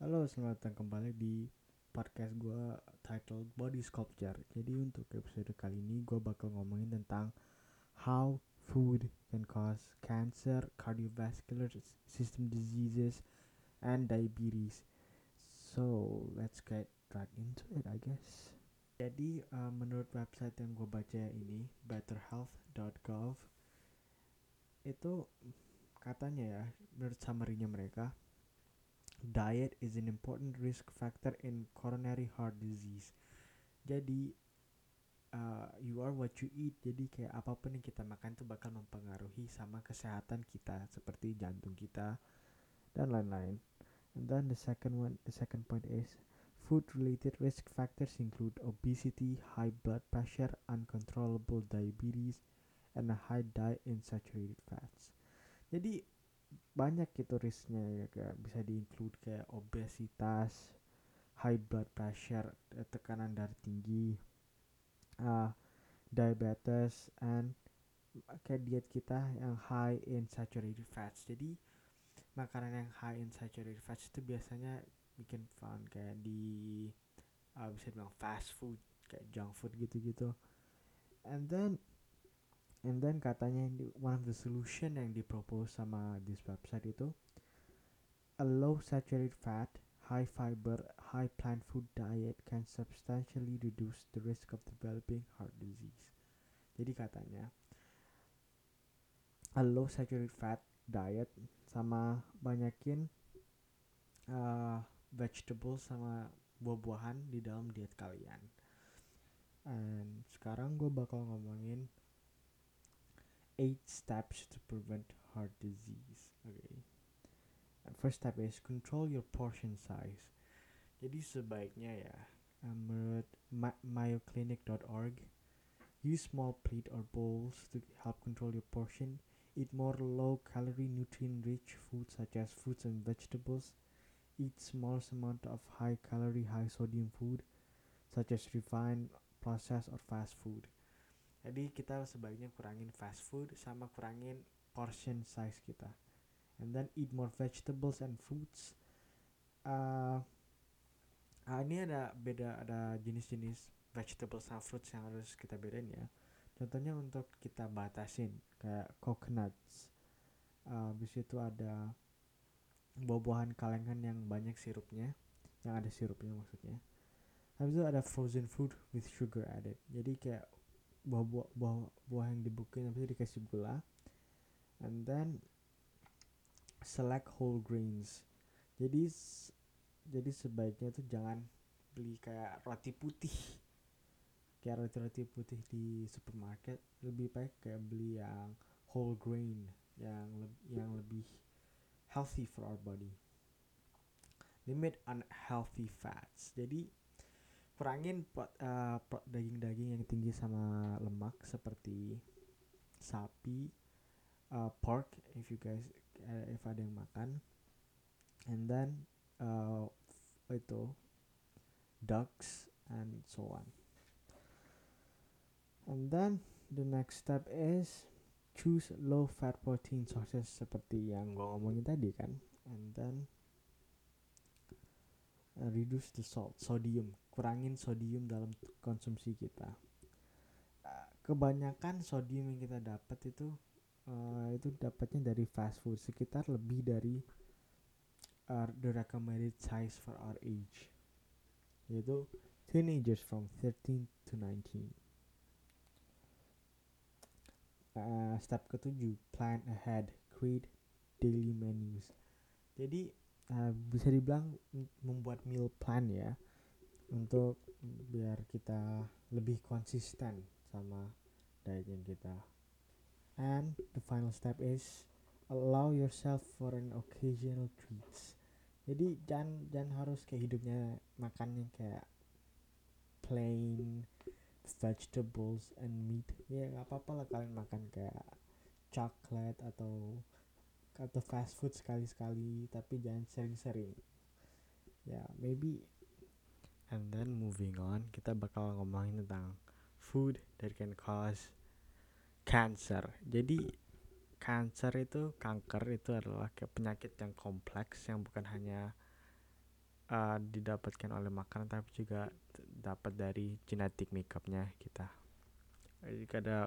Halo, selamat datang kembali di podcast gue titled Body Sculpture. Jadi untuk episode kali ini gue bakal ngomongin tentang how food can cause cancer, cardiovascular system diseases, and diabetes. So let's get right into it, I guess. Jadi uh, menurut website yang gue baca ini, betterhealth.gov, itu katanya ya, menurut summary-nya mereka, diet is an important risk factor in coronary heart disease. Jadi uh, you are what you eat. Jadi kayak apa pun yang kita makan tuh bakal mempengaruhi sama kesehatan kita seperti jantung kita dan lain-lain. And then the second one, the second point is food related risk factors include obesity, high blood pressure, uncontrollable diabetes, and a high diet in saturated fats. Jadi banyak gitu risknya ya kayak bisa diinclude kayak obesitas, high blood pressure, eh, tekanan darah tinggi, uh, diabetes, and kayak diet kita yang high in saturated fats. Jadi makanan yang high in saturated fats itu biasanya bikin fun kayak di uh, bisa bilang fast food kayak junk food gitu-gitu. And then and then katanya one of the solution yang dipropose sama this website itu a low saturated fat high fiber high plant food diet can substantially reduce the risk of developing heart disease. Jadi katanya a low saturated fat diet sama banyakin uh, vegetables sama buah-buahan di dalam diet kalian. And sekarang gue bakal ngomongin eight steps to prevent heart disease. Okay. First step is control your portion size. Jadi sebaiknya ya, menurut mayoclinic.org, use small plate or bowls to help control your portion. Eat more low-calorie, nutrient-rich foods such as fruits and vegetables. Eat small amount of high-calorie, high-sodium food such as refined, processed, or fast food jadi kita sebaiknya kurangin fast food sama kurangin portion size kita. And then eat more vegetables and fruits. Uh, uh, ini ada beda ada jenis-jenis vegetables sama fruits yang harus kita bedain ya. Contohnya untuk kita batasin kayak coconuts. Uh, habis itu ada buah-buahan kalengan yang banyak sirupnya yang ada sirupnya maksudnya. Habis itu ada frozen food with sugar added. Jadi kayak buah-buah buah, buah yang dibukin habis dikasih gula. And then select whole grains. Jadi jadi sebaiknya tuh jangan beli kayak roti putih. Kayak roti-roti putih di supermarket lebih baik kayak beli yang whole grain yang le yang lebih healthy for our body. Limit unhealthy fats. Jadi kurangin uh, daging-daging yang tinggi sama lemak seperti sapi, uh, pork if you guys uh, if ada yang makan, and then uh, itu ducks and so on. And then the next step is choose low fat protein sources seperti yang gue ngomongin tadi kan, and then uh, reduce the salt, sodium kurangin sodium dalam konsumsi kita. Uh, kebanyakan sodium yang kita dapat itu uh, itu dapatnya dari fast food sekitar lebih dari uh, the recommended size for our age. Yaitu teenagers from 13 to 19 uh, step ketujuh plan ahead create daily menus. Jadi uh, bisa dibilang membuat meal plan ya untuk biar kita lebih konsisten sama dieting kita. And the final step is allow yourself for an occasional treats. Jadi jangan jangan harus kayak hidupnya makannya kayak plain vegetables and meat. Ya nggak apa-apa lah kalian makan kayak coklat atau atau fast food sekali-sekali tapi jangan sering-sering. Ya maybe And then moving on, kita bakal ngomongin tentang food that can cause cancer. Jadi cancer itu kanker itu adalah kayak penyakit yang kompleks yang bukan hanya uh, didapatkan oleh makanan tapi juga dapat dari genetik makeupnya kita jika ada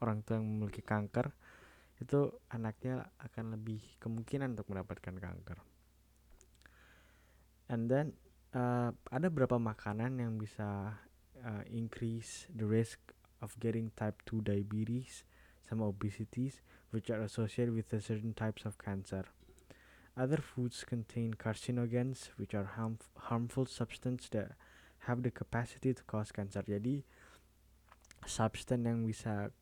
orang tua yang memiliki kanker itu anaknya akan lebih kemungkinan untuk mendapatkan kanker and then uh, ada beberapa makanan yang bisa uh, increase the risk of getting type 2 diabetes some obesities which are associated with certain types of cancer other foods contain carcinogens which are harm harmful substance that have the capacity to cause cancer jadi substance yang bisa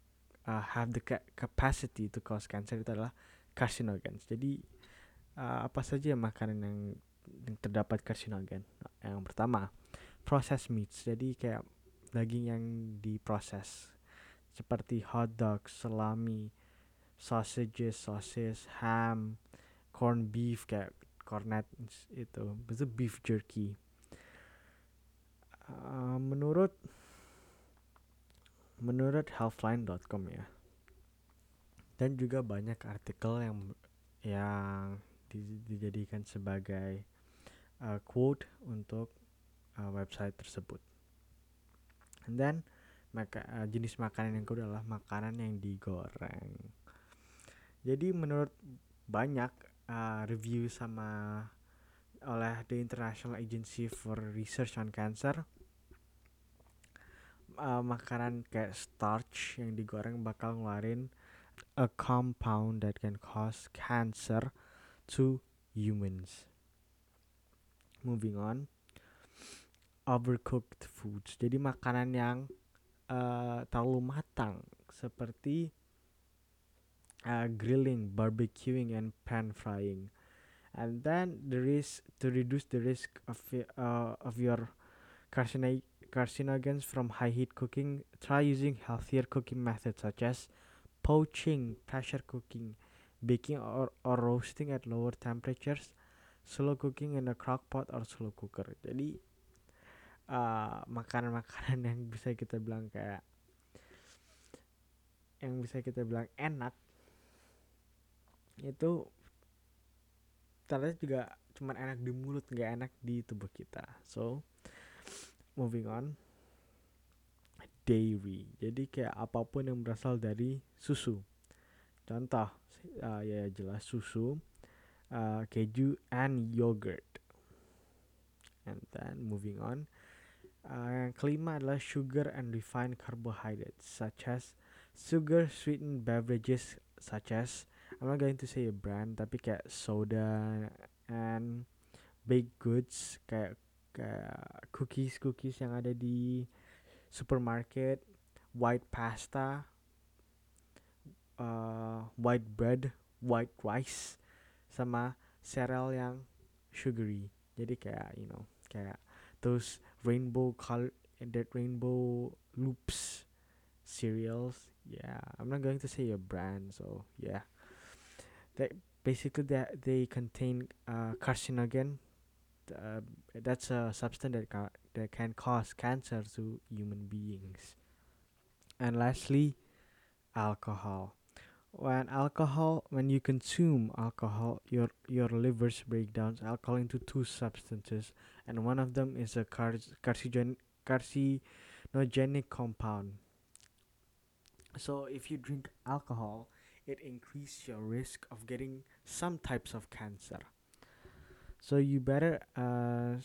uh, have the ca capacity to cause cancer itu adalah carcinogens. Jadi uh, apa saja makanan yang terdapat carcinogen? Yang pertama, processed meats. Jadi kayak daging yang diproses seperti hot dog, salami, sausages, sosis, ham, corn beef kayak cornet itu, itu beef jerky. Uh, menurut menurut healthline.com ya dan juga banyak artikel yang yang di, dijadikan sebagai uh, quote untuk uh, website tersebut. Then maka, uh, jenis makanan yang kedua adalah makanan yang digoreng. Jadi menurut banyak uh, review sama oleh the International Agency for Research on Cancer uh, makanan kayak starch yang digoreng bakal ngeluarin a compound that can cause cancer to humans. Moving on, overcooked foods. Jadi makanan yang uh, terlalu matang seperti uh, grilling, barbecuing, and pan frying. And then there is to reduce the risk of uh, of your carcinogens from high heat cooking, try using healthier cooking methods such as poaching, pressure cooking, baking or, or roasting at lower temperatures, slow cooking in a crock pot or slow cooker. Jadi makanan makanan-makanan yang bisa kita bilang kayak yang bisa kita bilang enak itu ternyata juga cuman enak di mulut nggak enak di tubuh kita. So moving on. Dairy. Jadi kayak apa pun yang berasal dari susu. Contoh uh, ya jelas susu uh, keju and yogurt. And then moving on. Uh, yang kelima adalah sugar and refined carbohydrates such as sugar sweetened beverages such as I'm not going to say a brand tapi kayak soda and baked goods kayak kayak cookies cookies yang ada di supermarket white pasta uh, white bread white rice sama cereal yang sugary jadi kayak you know kayak those rainbow color that rainbow loops cereals yeah i'm not going to say a brand so yeah they basically that they contain uh, carcinogen uh, that's a substance that, ca- that can cause cancer to human beings. And lastly, alcohol. When alcohol, when you consume alcohol, your your livers break down alcohol into two substances, and one of them is a car- carcinogen- carcinogenic compound. So if you drink alcohol, it increases your risk of getting some types of cancer. So you better uh,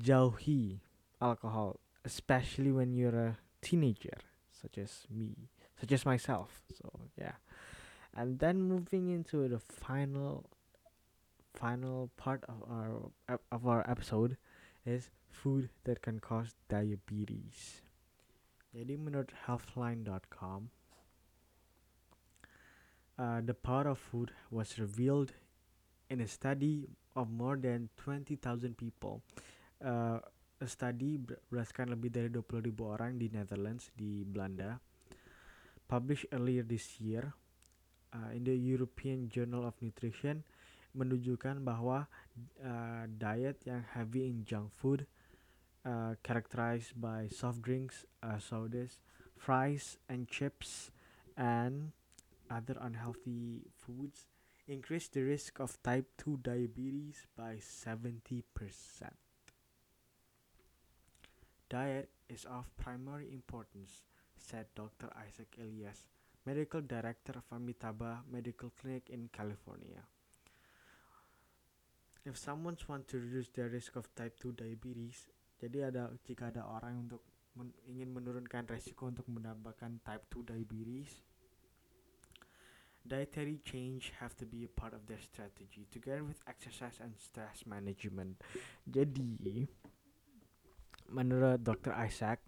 jauhi alcohol, especially when you're a teenager, such as me, such as myself. So yeah, and then moving into the final, final part of our of our episode is food that can cause diabetes. Jadi menurut healthline.com, uh, the power of food was revealed in a study of more than 20,000 people. Uh, a study berdasarkan lebih dari 20.000 orang di Netherlands di Belanda published earlier this year uh, in the European Journal of Nutrition menunjukkan bahwa uh, diet yang heavy in junk food uh, characterized by soft drinks, uh, sodas, fries and chips and other unhealthy foods increase the risk of type 2 diabetes by 70%. Diet is of primary importance, said Dr. Isaac Elias, medical director of Amitabha Medical Clinic in California. If someone wants to reduce their risk of type 2 diabetes, jadi ada jika ada orang untuk men, ingin menurunkan resiko untuk mendapatkan type 2 diabetes, dietary change have to be a part of their strategy together with exercise and stress management. Jadi, menurut Dr. Isaac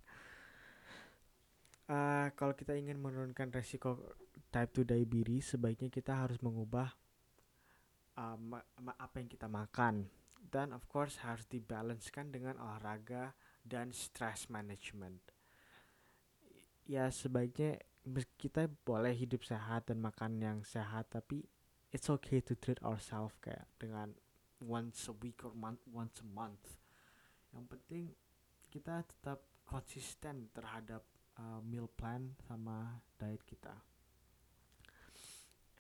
uh, kalau kita ingin menurunkan resiko type 2 diabetes sebaiknya kita harus mengubah uh, apa yang kita makan. Dan of course harus dibalancekan dengan olahraga dan stress management. Ya sebaiknya kita boleh hidup sehat dan makan yang sehat tapi it's okay to treat ourselves kayak dengan once a week or month once a month. Yang penting kita tetap konsisten terhadap uh, meal plan sama diet kita.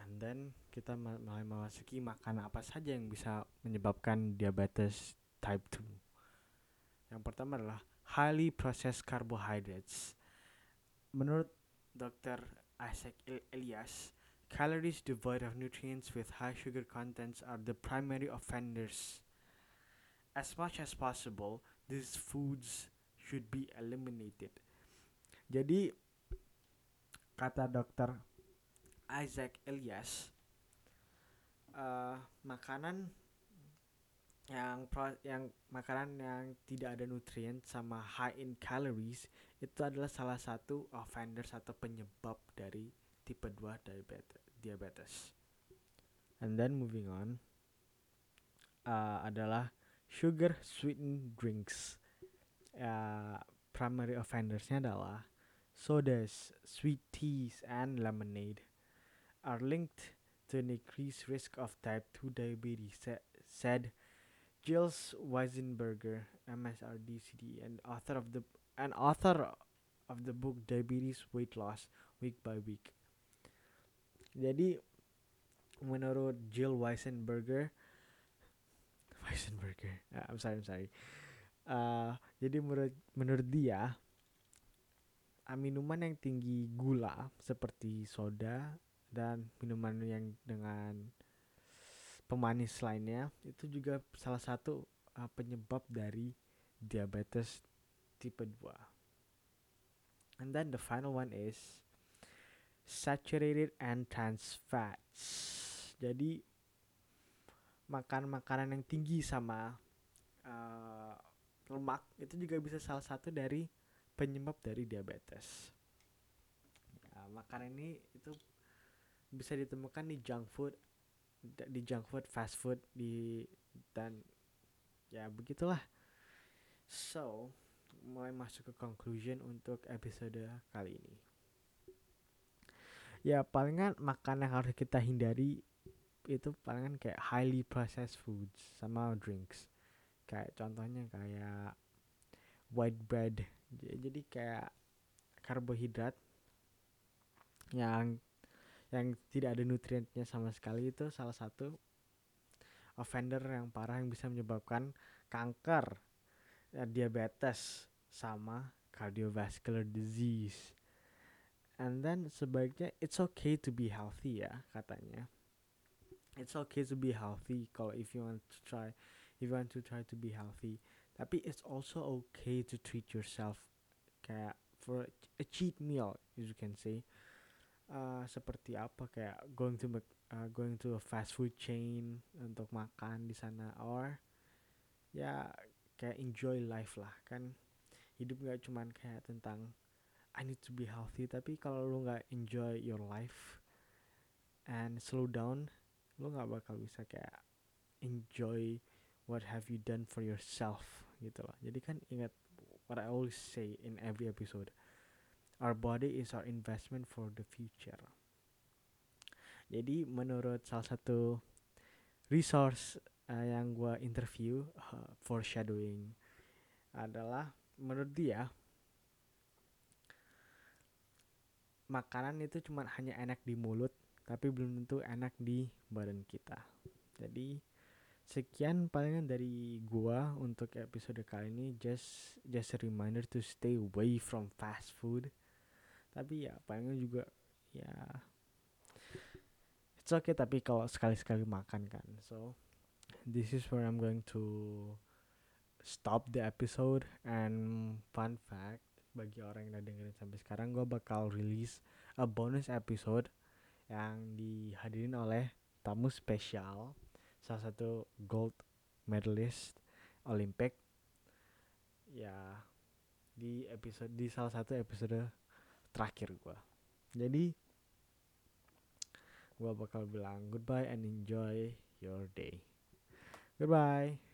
And then kita mulai memasuki makan apa saja yang bisa menyebabkan diabetes type 2. Yang pertama adalah highly processed carbohydrates. Menurut Dr. Isaac Elias, calories devoid of nutrients with high sugar contents are the primary offenders. As much as possible, these foods should be eliminated. Jadi kata dokter Isaac Elias, uh, makanan yang pro, yang makanan yang tidak ada nutrien sama high in calories itu adalah salah satu offenders atau penyebab dari tipe 2 diabetes. And then moving on uh, adalah sugar sweetened drinks. Uh, primary offendersnya adalah sodas, sweet teas, and lemonade are linked to an increased risk of type 2 diabetes, said Gilles Weisenberger, MSRD CD, and author of the and author of the book Diabetes Weight Loss Week by Week. Jadi menurut Jill Weisenberger Weisenberger, uh, I'm sorry, I'm sorry. Uh, jadi menurut menurut dia minuman yang tinggi gula seperti soda dan minuman yang dengan pemanis lainnya itu juga salah satu uh, penyebab dari diabetes tipe 2. And then the final one is saturated and trans fats. Jadi makan makanan yang tinggi sama uh, lemak itu juga bisa salah satu dari penyebab dari diabetes. Ya, makanan ini itu bisa ditemukan di junk food, di junk food, fast food, di dan ya begitulah. So, mulai masuk ke conclusion untuk episode kali ini. Ya palingan makan yang harus kita hindari itu palingan kayak highly processed foods sama drinks kayak contohnya kayak white bread jadi kayak karbohidrat yang yang tidak ada nutriennya sama sekali itu salah satu offender yang parah yang bisa menyebabkan kanker ya, diabetes sama cardiovascular disease. And then sebaiknya it's okay to be healthy ya katanya. It's okay to be healthy kalau if you want to try if you want to try to be healthy tapi it's also okay to treat yourself kayak for a cheat meal as you can say. Uh, seperti apa kayak going to uh, going to a fast food chain untuk makan di sana or ya kayak enjoy life lah kan. Hidup nggak cuman kayak tentang I need to be healthy tapi kalau lu nggak enjoy your life and slow down lo nggak bakal bisa kayak enjoy what have you done for yourself gitu loh jadi kan ingat what I always say in every episode our body is our investment for the future jadi menurut salah satu resource uh, yang gue interview uh, foreshadowing adalah menurut dia makanan itu cuma hanya enak di mulut tapi belum tentu enak di badan kita. Jadi sekian palingan dari gua untuk episode kali ini. Just just a reminder to stay away from fast food. Tapi ya palingan juga ya it's okay tapi kalau sekali-sekali makan kan. So this is where I'm going to stop the episode. And fun fact bagi orang yang udah dengerin sampai sekarang gue bakal rilis a bonus episode yang dihadirin oleh tamu spesial salah satu gold medalist Olympic. Ya di episode di salah satu episode terakhir gue jadi gue bakal bilang goodbye and enjoy your day. Goodbye